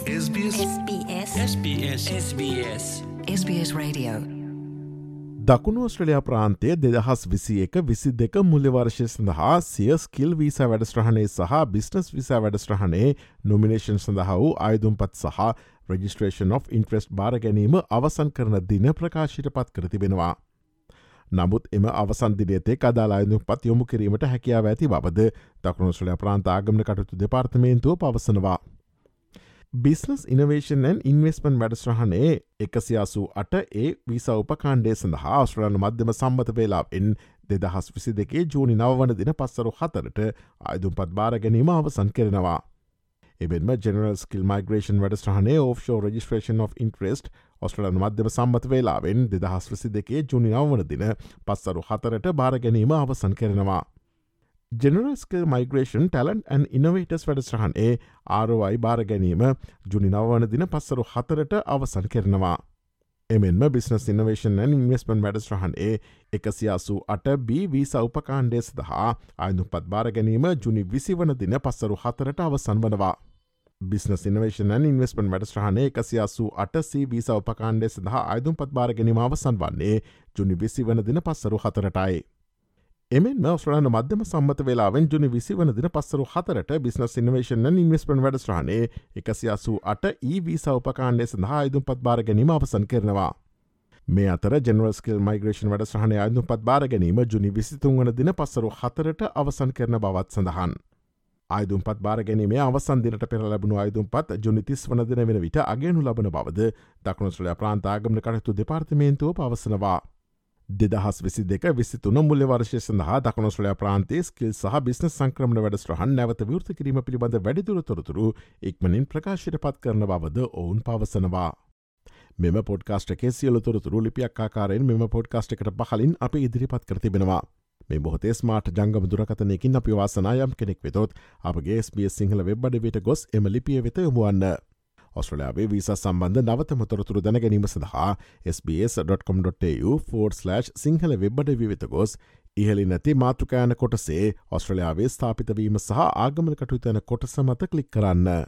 SBS SBS SBS SBS SBS Radio. දකුණු Australia ප්‍රාන්තය දෙදහස් විසි එක විසි දෙක මුල්ලිවර්ශය සඳහා සිය ස්කිල් වීසා වැඩස්ට්‍රහණය සහ බිස්නස් විසා වැඩස්ට්‍රහණේ නොමිනේෂන් සඳහා වූ අයදුම්පත් සහ රජිස්ට්‍රේෂන් of ඉන්ට්‍රස්ට් බාර ගැනීම අවසන් කරන දින ප්‍රකාශයට පත් කර තිබෙනවා. නමුත් එම අවසන්දිනයතේ කදාලායනු පත් යොමු කිරීමට හැකියාව ඇති බවද දකුණුස්ලයා ප්‍රාන්ත ආගමන කටයුතු දෙපාර්තමේන්තුව පවසනවා. බිස්නස් ඉනවේෂන්න් ඉන්වස්මන් වැඩස්්‍රහණයේ එකසියාසූ අට ඒ වීසා උපකාණ්ඩේ සඳහා ආස්ට්‍රලන මධ්‍යම සම්මත වේලාවෙන් දෙදහස් විසි දෙකේ ජූනි නවවන දින පස්සරු හතරට අයදුම් පත් බාර ගැනීම අවසන් කරනවා. එබෙන්ම general skill migration වැඩස්ට්‍රහනේ offshore registration of interest Australian මධ්‍යම සම්මත වේලාවෙන් දෙදහස් විසි දෙකේ ජුනි නවවන දින පස්සරු හතරට බාර ගැනීම අවසන් කරනවා. ජෙනරස්කල් මයිග්‍රේෂන් ටලන්් ඇන් ඉනවේටස් වැඩස්්‍රහන් ඒ ආරෝයි බාර ගැනීම ජුනි නවවන දින පස්සරු හතරට අවසන් කරනවා. එමෙන්ම බිස්නස් ඉනවේෂන් ඉන්වස්මන් වැඩස්්‍රහන් ඒ එකසියාසු අට බී සෞපකාණ්ඩේ සඳහා අයනු පත් බාර ගැනීම ජුනි විසි වන දින පස්සරු හතරට අවසන් වනවා. බිස්නස් ඉනවේෂන් ඉන්වස්මන් වැඩස්්‍රහණය එකසියාසු අට සී සෞපකාණ්ඩේ සඳහා අයදුම් පත් බාර ගැනීම අවසන් වන්නේ ජුනි විසි වන දින පස්සරු හතරටයි. එමෙන් මවස්්‍රාන මධ්‍යම සම්මත වෙලාවෙන් ජුනි විසි වන දින පස්සරු හතරට බිස්නස් ඉනවේශන ඉන්වස්පන් වැඩස්්‍රානේ එකසියාසූ අට e ඒ සෞපකාණ්ඩේ සඳහා අයදුම් පත් බාර ගැනීම අවසන් කරනවා. මේ අතර ජනරස්කල් මයිග්‍රේෂන් වැඩස්්‍රහණය අයදුම් පත් බාර ගැනීම ජුනි විසිතුන් වන දින පස්සරු හතරට අවසන් කරන බවත් සඳහන්. අයදුම් පත් බාර ගැනීම අවසන් දිනට පෙර ලැබුණු අයදුම් පත් ජුනිතිස් වන දින වෙන විට අගේනු ලබන බවද දකුණුස්ලයා ප්‍රාන්තාගමන කටතු දෙපාර්තමේන්තුව පවසනවා. දෙදහස් විසි දෙක විසි තුන මුල්ල වර්ශය සඳහා දකුණුස්ලයා ප්‍රාන්තේ ස්කිල් සහ බිස්න සංක්‍රමණ වැඩස්ට්‍රහන් නැවත විෘත කිරීම පිළිබඳ වැඩිදුර තොරතුරු ඉක්මනින් ප්‍රකාශයට පත් කරන බවද ඔවුන් පවසනවා. මෙම පොඩ්කාස්ට එකේ සියලු තොරතුරු ලිපියක් ආකාරයෙන් මෙම පොඩ්කාස්ට එකට පහලින් අප ඉදිරිපත් කරතිබෙනවා. මේ බොහතේ ස්මාට ජංගම දුරකතනයකින් අපි වාසනායම් කෙනෙක් වෙතොත් අපගේ ස්බිය සිංහල වෙබ්බඩ වෙට ගොස් එම ලිපිය වෙත යොමුවන්න. ඔස්ට්‍රලයාාවේ වීස සම්බන්ධ නවතම තොරතුරු දැන ගැනීම සඳහා SBS.com.tu4/ සිංහල වෙබ්බඩ විවිත ගොස් ඉහලි නැති මාතෘකෑන කොටසේ ඔස්ට්‍රලයාාවේ ස්ථාපිතවීම සහ ආගමන කටයුතු යන කොටස මත කලික් කරන්න.